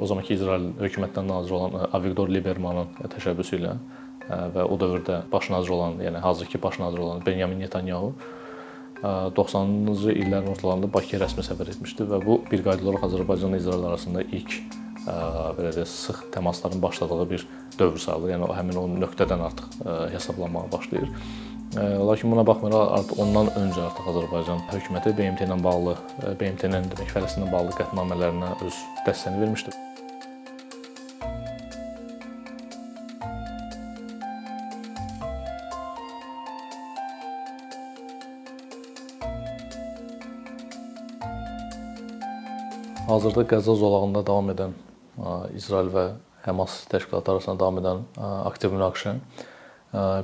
O zamanki İsrail hökumətdən nazir olan Avigdor Libermanın təşəbbüsü ilə ə, və o dövrdə baş nazir olan, yəni hazırki baş nazir olan Benyamin Netanyahu ə, 90-cı illərin ortalarında Bakıya rəsmi səfər etmişdi və bu bir qayda olaraq Azərbaycanla İsrail arasında ilk belə deyək, sıx təmasların başladığı bir dövr sayılır. Yəni o həmin o nöqtədən artıq hesablanmağa başlayır. Lakin buna baxmayaraq artıq ondan öncə artıq Azərbaycan hökuməti BMT ilə bağlı, BMT-nin demək Fələstinlə bağlı qətnamələrinə öz dəstəyini vermişdi. Hazırda Qəzza zolağında davam edən İsrail və Həmas təşkilatları arasında davam edən aktiv münaqişə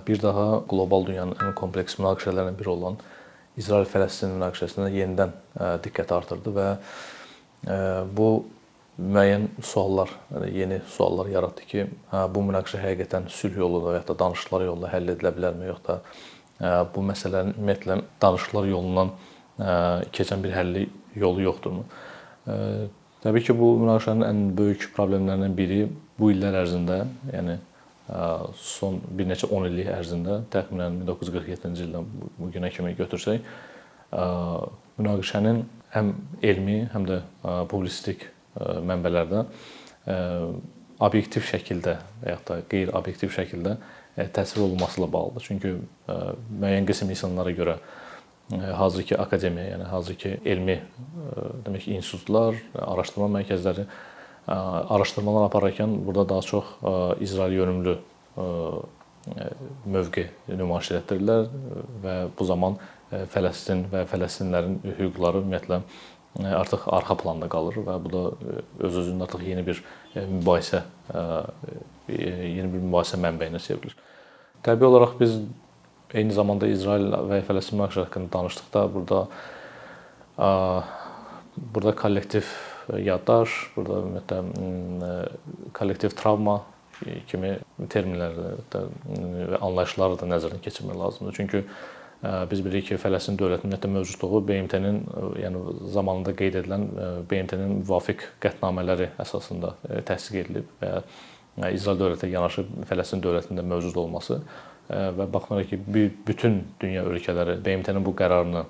bir daha qlobal dünyanın ən kompleks münaqişələrindən biri olan İsrail-Fələstin münaqişəsinə yenidən diqqət artırdı və bu müəyyən suallar, yəni yeni suallar yaratdı ki, hə, bu münaqişə həqiqətən sülh yolu və ya da danışıqlar yolu ilə həll edilə bilərmi, yox da ə, bu məsələnin ümumiyyətlə danışıqlar yolundan keçən bir həlli yolu yoxdurmu? Təbii ki, bu münaqişənin ən böyük problemlərindən biri bu illər ərzində, yəni ə, son bir neçə 10 illik ərzində, təxminən 1947-ci ildən bu- günə kimi götürsək, ə, münaqişənin həm elmi, həm də ə, publisistik ə, mənbələrdə obyektiv şəkildə və ya da qeyri-obyektiv şəkildə təsvir olunması ilə bağlıdır. Çünki müəyyən qism insanlara görə hazırki akademiya, yəni hazırki elmi ə, demək ki, institutlar, araşdırma mərkəzləri ə, araşdırmalar apararkən burada daha çox İsrail yönümlü mövqe nümayiş etdirirlər və bu zaman Fələstin və Fələstinlilərin hüquqları ümumiyyətlə artıq arxa planda qalır və bu da öz özündə artıq yeni bir mübahisə yeni bir mübahisə mənbəyinə çevrilir. Təbii olaraq biz eyni zamanda İsrail və Fələstin münaqişəsi haqqında danışdıqda burada ə, burada kollektiv yaddaş, burada ümumiyyətlə kollektiv travma kimi terminləri də və anlayışları da nəzərdən keçirmək lazımdır. Çünki biz bilirik ki, Fələstin dövlətinin ümumiyyətlə mövcudluğu BMT-nin yəni zamanında qeyd edilən BMT-nin müvafiq qətnamələri əsasında təsdiq edilib və İsrail dövlətinə yanaşı Fələstin dövlətində mövcud olması və baxmayaraq ki, bütün dünya ölkələri BMT-nin bu qərarını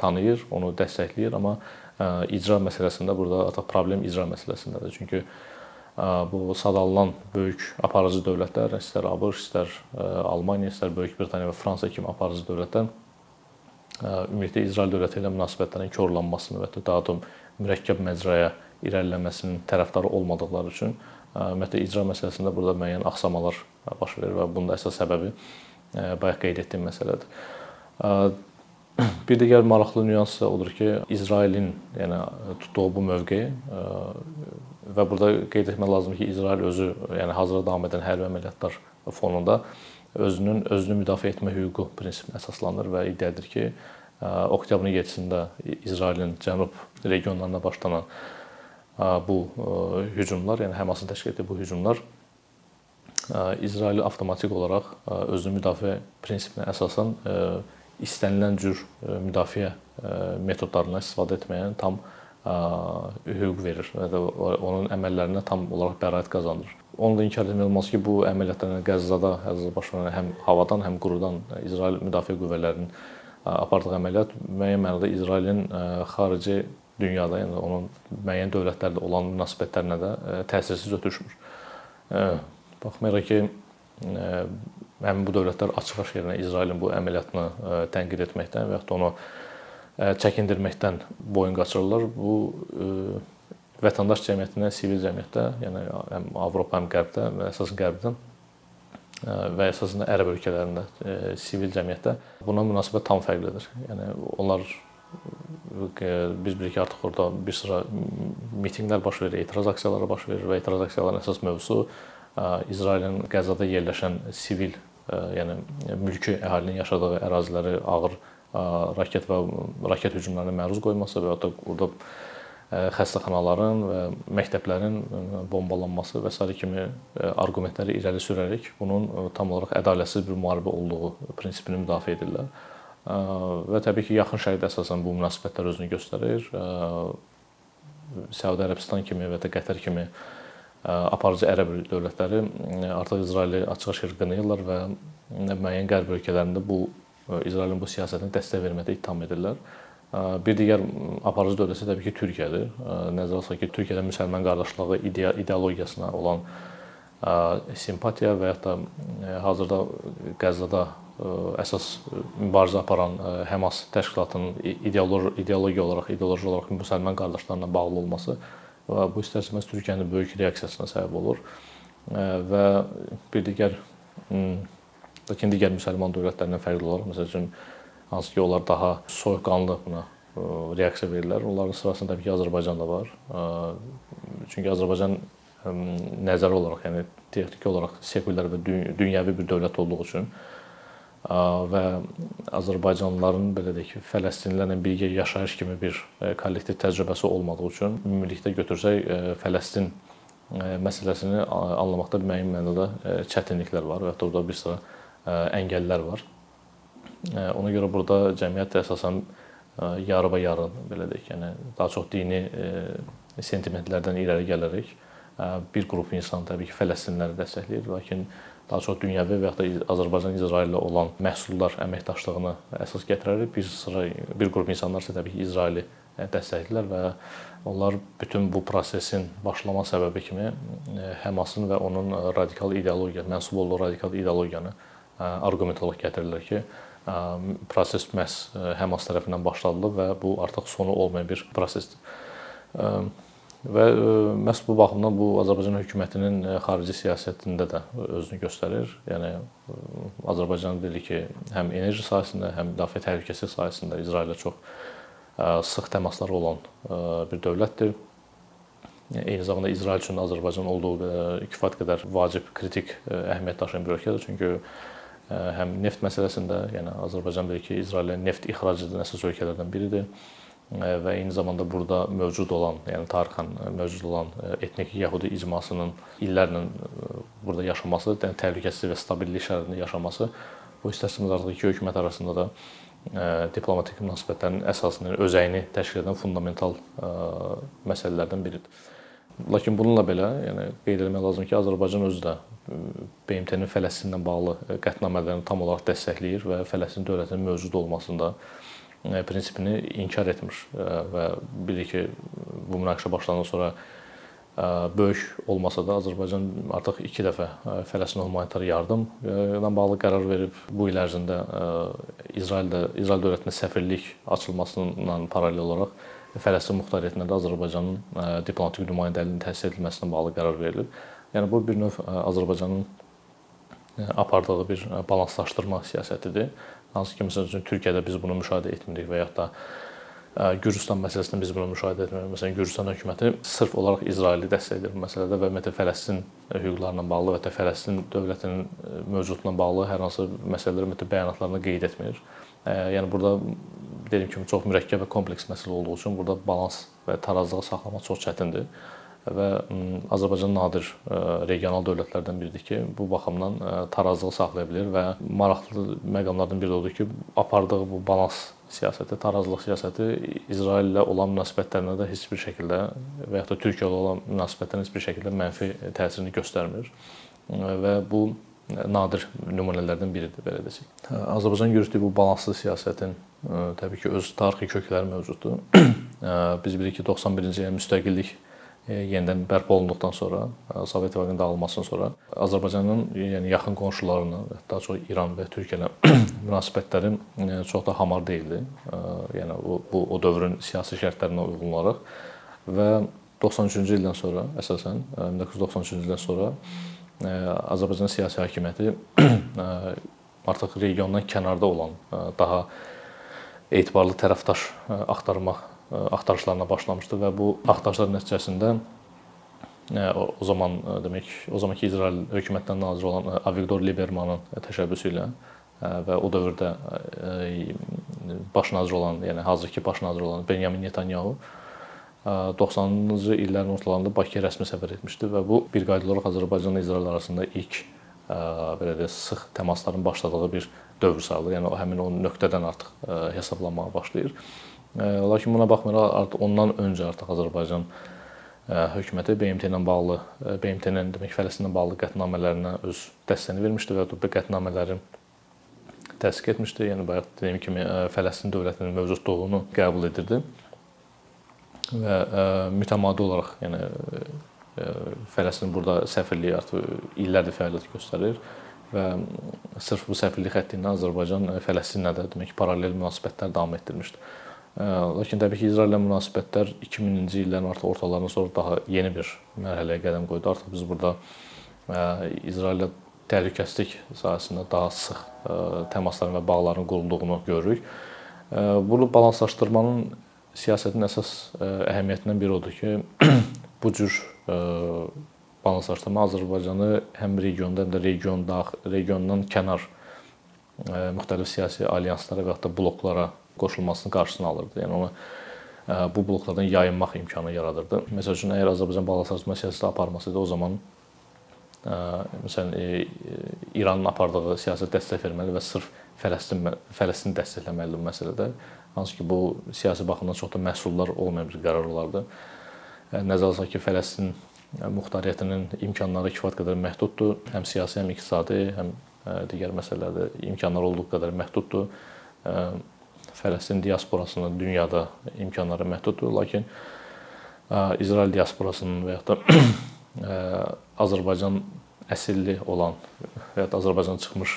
tanıyır, onu dəstəkləyir, amma icra məsələsində burada artıq problem icra məsələsindədir. Çünki bu sadallanan böyük aparıcı dövlətlər, istər ABŞ, istər Almaniya, istər Böyük Britaniya və Fransa kimi aparıcı dövlətlər ümumiyyətlə İsrail dövləti ilə münasibətlərin korlanmasını və ya daha da mürəkkəb məcraya irəliləməsinin tərəfdarı olmadıqları üçün ümumiyyətlə icra məsələsində burada müəyyən axsamalar baş verir və bunun da əsas səbəbi bayaq qeyd etdiyim məsələdir. Bir digər maraqlı nüans odur ki, İsrailin yəni tutduğu bu mövqe və burada qeyd etmək lazımdır ki, İsrail özü yəni hazırda davam edən hərbi əməliyyatlar fonunda özünün özünü müdafiə etmə hüququ prinsipinə əsaslanır və iddia edir ki, oktyabrın 7-sində İsrailin cənub regionlarına başlanan bu hücumlar, yəni Həmasın təşkil etdiyi bu hücumlar İsraili avtomatik olaraq özünü müdafiə prinsipinə əsasən istənilən cür müdafiə metodlarından istifadə etməyə tam hüquq verir və də onun əməllərinə tam olaraq bəraət qazandırır. Onu da inkar etmək olmaz ki, bu əməliyyatlar yəni Qəzzada, Qəzzada baş verən həm havadan, həm qurudan İsrail müdafiə qüvvələrinin apardığı əməliyyat müəyyən mənada İsrailin xarici dünyada, yəni onun müəyyən dövlətlərlə olan münasibətlərinə də ə, təsirsiz ötüşmür. Ə, Baxmayaraq ki, ə, həmin bu dövlətlər açıq-aşkar İsrailin bu əməliyyatını tənqid etməkdən və ya onu çəkindirməkdən boyun qaçırırlar. Bu vətəndaş cəmiyyətinə, sivil cəmiyyətdə, yəni həm Avropa, həm Qərbdə və əsasən Qərbdən və əsasən ərəb ölkələrində sivil cəmiyyətdə buna münasibət tam fərqlidir. Yəni onlar biz bilirik ki, artıq orada bir sıra mitinqlər baş verir, etiraz aksiyaları baş verir və etiraz aksiyalarının əsas mövzusu ə, İsrailin Qəzzada yerləşən sivil, ə, yəni mülki əhalinin yaşadığı əraziləri ağır ə, raket və raket hücumlarına məruz qoyması və da orada xəstəxanaların və məktəblərin bombalanması və s. kimi arqumentləri irəli sürərək bunun tam olaraq ədalətsiz bir müharibə olduğu prinsipini müdafiə edirlər. Və təbii ki, yaxın şərqdə əsasən bu münasibətlər özünü göstərir. Ə, Səudiyyə Ərəbistan kimi və ya Qətər kimi aparıcı ərəb dövlətləri artıq İsraili açıq-aşkar qınayırlar və müəyyən qərb ölkələrində bu İsrailin bu siyasətinə dəstək verməkdə ittiham edirlər. Bir digər aparıcı dövlət isə təbii ki, Türkiyədir. Nəzərə alsaq ki, Türkiyədə müsəlman qardaşlığı ideologiyasına olan simpatiya və ya da hazırda Qəzzada əsas mübarizə aparan Həmas təşkilatının ideoloji ideologiya olaraq, ideoloji olaraq müsəlman qardaşlarına bağlı olması və bu istərsəməz Türkiyənin böyük reaksiyasına səbəb olur. Və bir digər lakin digər müsəlman dövlətlərindən fərqli olaraq, məsəl üçün hansı ki, onlar daha soyuqqanlı buna reaksiya verirlər. Onların sırasında təbii ki, Azərbaycan da var. Çünki Azərbaycan nəzəri olaraq, yəni texniki olaraq sekulyar və dünyəvi bir dövlət olduğu üçün və Azərbaycanlıların belə deyək Fələstinlilərlə birgə yaşayış kimi bir kollektiv təcrübəsi olmadığı üçün ümumilikdə götürsək Fələstin məsələsini anlamaqda müəyyən mənada çətinliklər var və hətta orada bir sıra əngəllər var. Ona görə burada cəmiyyət əsasən yarıba-yarı belə deyək, yəni daha çox dini sentimentlərdən irəli gələrək bir qrup insan təbii ki, Fələstinliləri dəstəkləyir, lakin daha çox dünyəvi və ya da Azərbaycan İsraillə olan məhsullar əməkdaşlığını əsas gətirərək bir sıra bir qrup insanlar isə təbii ki, İsraili dəstəkləyirlər və onlar bütün bu prosesin başlama səbəbi kimi Həmasın və onun radikal ideologiya, mənsub olduğu radikal ideologiyanı arqument olaraq gətirirlər ki, proses məhz Həmas tərəfindən başladılıb və bu artıq sonu olmayan bir prosesdir. Və məhz bu baxımdan bu Azərbaycan hökumətinin xarici siyasətində də özünü göstərir. Yəni Azərbaycan dedik ki, həm enerji sahəsində, həm müdafiə təhlükəsizlik sahəsində İsraillə çox sıx təmasları olan bir dövlətdir. Eyni zamanda İsrail üçün Azərbaycan olduğu kifayət qədər vacib, kritik əhəmiyyət daşıyan bir ölkədir. Çünki həm neft məsələsində, yəni Azərbaycan bilir ki, İsrailə neft ixrac edən əsas ölkələrdən biridir və eyni zamanda burada mövcud olan, yəni tarixən mövcud olan etnik yəhudi icmasının illərlə burada yaşaması, yəni təhlükəsizlik və stabillik şəraitində yaşaması bu istəsəmiz artıq iki hökumət arasında da diplomatik münasibətlərin əsasını, özəyini təşkil edən fundamental məsələlərdən biridir. Lakin bununla belə, yəni qeyd etmək lazımdır ki, Azərbaycan özü də BMT-nin Fələstinlə bağlı qətnamələrini tam olaraq dəstəkləyir və Fələstin dövlətinin mövcud olmasında prinsipini inkar etmir və bilir ki, bu münaqişə başlandan sonra böyük olmasa da Azərbaycan artıq 2 dəfə Fələstinə humanitar yardım ilə bağlı qərar verib. Bu il ərzində İsraildə İsrail dövlətində səfirlik açılmasına paralel olaraq Fələstin muxtariyyətində də Azərbaycanın diplomatik nümayəndəliyinin təsis edilməsinə bağlı qərar verilib. Yəni bu bir növ Azərbaycanın apardığı bir balanslaşdırma siyasətidir. Hansı ki, məsələn üçün Türkiyədə biz bunu müşahidə etmirik və ya da Gürcüstan məsələsində biz bunu müşahidə etmirik. Məsələn, Gürcüstan hökuməti sırf olaraq İsraili dəstəkləyir bu məsələdə və ümumiyyətlə Fələstin hüquqlarına bağlı və ya Fələstin dövlətinin mövcudluğuna bağlı hər hansı məsələləri ümumiyyətlə bəyanatlarında qeyd etmir. Yəni burada dediyim kimi çox mürəkkəb və kompleks məsələ olduğu üçün burada balans və tarazlığı saxlamaq çox çətindir və Azərbaycan nadir regional dövlətlərdən biridir ki, bu baxımdan tarazlığı saxlaya bilər və maraqlı məqamlardan biri odur ki, apardığı bu balans siyasəti, tarazlıq siyasəti İsrail ilə olan münasibətlərinə də heç bir şəkildə və ya da Türkiyə ilə olan münasibətlərinə heç bir şəkildə mənfi təsirini göstərmir və bu nadir nümunələrdən biridir belə desək. Azərbaycan yürütdüyü bu balanslı siyasətin təbii ki, öz tarixi kökləri mövcuddur. Biz bilirik ki, 91-ci il müstəqillik yenidən bərpa olunduqdan sonra, Sovet İttifaqının dağılmasından sonra Azərbaycanın yəni yaxın qonşularına, daha çox İran və Türkiyə ilə münasibətləri çox da hamar deyildi. Yəni o bu o dövrün siyasi şərtlərinə uyğun olaraq və 93-cü ildən sonra əsasən 1993-cü ildən sonra Azərbaycan siyasi hakimiyyəti artıq regiondan kənarda olan daha etibarlı tərəfdaş axtarmaq axtarışlarına başlamışdı və bu axtarışlar nəticəsində o zaman demək, o zamanki İsrail hökumətindən nazir olan Avigdor Libermanın təşəbbüsü ilə və o dövrdə baş nazir olan, yəni hazırki baş nazir olan Benyamin Netanyahu 90-cı illərin ortalarında Bakıya rəsmi səfər etmişdi və bu bir qayda olaraq Azərbaycanla İsrail arasında ilk belə də sıx təmasların başladığı bir dövr sayılır. Yəni o həmin o nöqtədən artıq hesablanmağa başlayır. Lakin buna baxmayaraq artıq ondan öncə artıq Azərbaycan hökuməti BMT ilə bağlı, BMT-nin demək Fələstinlə bağlı qətnamələrinə öz dəstəyini vermişdi və bu qətnamələri təsdiq etmişdi. Yəni bayaq dediyim kimi Fələstin dövlətinin mövcudluğunu qəbul edirdi və mütəmadi olaraq yəni Fələstin burada səfirliyi artıq illərdir fəaliyyət göstərir və sırf bu səfirlik xəttindən Azərbaycan Fələstinlə də demək paralel münasibətlər davam etdirmişdi. Lakin təbii ki, İsraillə münasibətlər 2000-ci illərin artıq ortalarından sonra daha yeni bir mərhələyə qədəm qoydu. Artıq biz burada İsraillə təhlükəsizlik sahəsində daha sıx təmasların və bağların qurulduğunu görürük. Bunu balanslaşdırmanın siyasətin əsas əhəmiyyətindən biri odur ki, bu cür balanslaşdırma Azərbaycanı həm regionda, həm də region daxil, regiondan kənar müxtəlif siyasi alyanslara və da bloklara qoşulmasının qarşısını alırdı. Yəni onu bu bloklardan yayınmaq imkanı yaradırdı. Məsəl üçün əgər Azərbaycan balaslaşdırma siyasəti aparmasaydı, o zaman məsələn İranın apardığı siyasət dəstək verməli və sırf Fələstin Fələstini dəstəkləməlidir bu məsələdə. Hansı ki, bu siyasi baxımdan çox da məhsuldar olmayan bir qərar olardı. Nəzərə alsaq ki, Fələstin muxtariyyətinin imkanları kifayət qədər məhduddur. Həm siyasi, həm iqtisadi, həm digər məsələlərdə imkanlar olduğu qədər məhduddur. Fələstin diasporasının dünyada imkanları məhduddur, lakin İsrail diasporasının və ya da Azərbaycan əsilli olan və ya da Azərbaycan çıxmış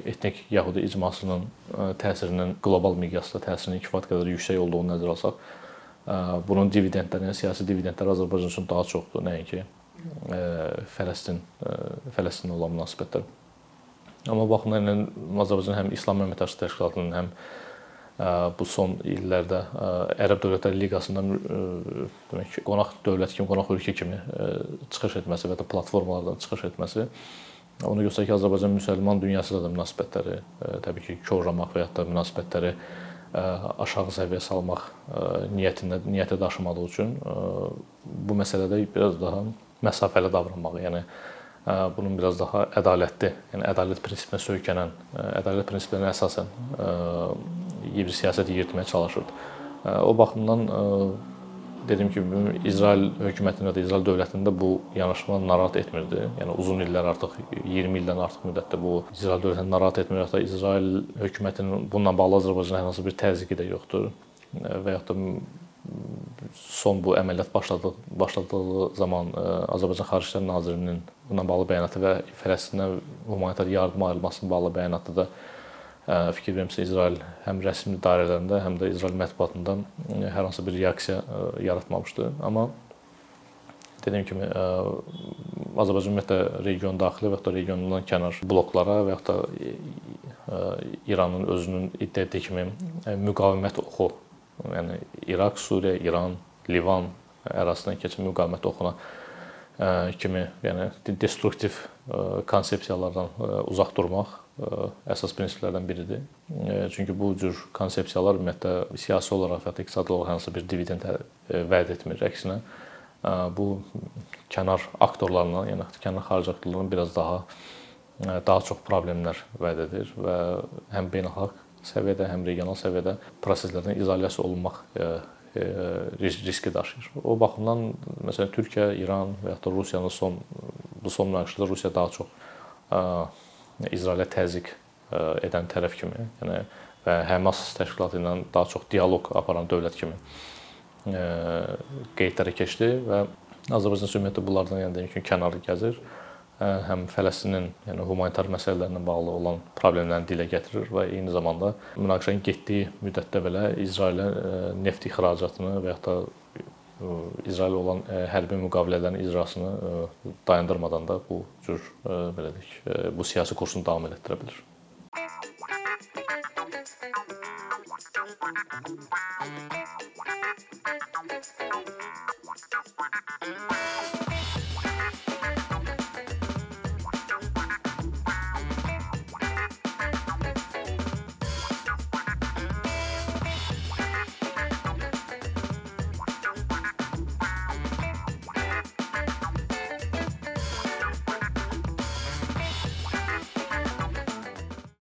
etnik yəhudi icmasının təsirinin qlobal miqyasda təsirinin kifayət qədər yüksək olduğunu nəzərə alsaq, bunun dividendləri, yəni siyasi dividendləri Azərbaycan üçün daha çoxdur, nəinki Fələstin Fələstinlə olan münasibətlər. Amma baxımdan Azərbaycan həm İslam Əməkdaşlıq Təşkilatının, həm bu son illərdə Ərəb Dövlətləri Liqasından demək ki, qonaq dövlət kimi, qonaq ölkə kimi çıxış etməsi və ya platformalardan çıxış etməsi onu göstərir ki, Azərbaycan müsəlman dünyası ilə də münasibətləri təbii ki, korlamaq və ya da münasibətləri aşağı səviyyə salmaq niyyətində niyyətə daşımadığı üçün bu məsələdə biraz daha məsafəli davranmağı, yəni bunun biraz daha ədalətli, yəni ədalət prinsipinə söykənən, ədalət prinsiplərinə əsasən bir siyasət yeritməyə çalışırdı. O baxımdan dediyim kimi İsrail hökumətində də İsrail dövlətində bu yanaşma narahat etmirdi. Yəni uzun illər artıq 20 ildən artıq müddətdə bu İsrail dövlətini narahat etmir. Hətta İsrail hökumətinin bununla bağlı Azərbaycana hər hansı bir təzyiqi də yoxdur. Və ya da son bu əməliyyat başladığı başladığı zaman Azərbaycan Xarici İşlər Nazirinin bununla bağlı bəyanatı və Fələstinə humanitar yardım ayrılmasına bağlı bəyanatı da fikir verirəmsə İsrail həm rəsmi dairələrində, həm də İsrail mətbuatında hər hansı bir reaksiya yaratmamışdı. Amma dediyim kimi Azərbaycan ümumiyyətlə region daxili və ya da regiondan kənar bloklara və ya da İranın özünün iddia etdiyi kimi müqavimət oxu, yəni İraq, Suriya, İran, Livan ərazisindən keçən müqavimət oxuna kimi, yəni destruktiv konsepsiyalardan uzaq durmaq əsas prinsiplərdən biridir. Çünki bu cür konsepsiyalar ümumiyyətlə siyasi olaraq və ya iqtisadi olaraq hansı bir dividend vəd etmir. Əksinə bu kənar aktorlarla, yəni kənar xarici aktorlarla biraz daha daha çox problemlər vəd edir və həm beynəlxalq səviyyədə, həm regional səviyyədə proseslərdən izolyasiya olunmaq riski daşıyır. O baxımdan məsələn Türkiyə, İran və ya da Rusiyanın son bu son münaqişədə Rusiya daha çox İsrailə təzyiq edən tərəf kimi, yəni və Həmas təşkilatı ilə daha çox dialoq aparan dövlət kimi e, qeydlərə keçdi və Azərbaycan ümumiyyətlə bunlardan yəni deyim ki, kənarı gəzir. E, həm Fələstinin, yəni humanitar məsələlərlə bağlı olan problemlərini dilə gətirir və eyni zamanda münaqişənin getdiyi müddətdə belə İsrailə neft ixracatını və ya da İsrail olan e, hərbi müqavilələrin icrasını e, dayandırmadan da bu cür e, belə deyək, bu siyasi kursunu davam etdirə bilər.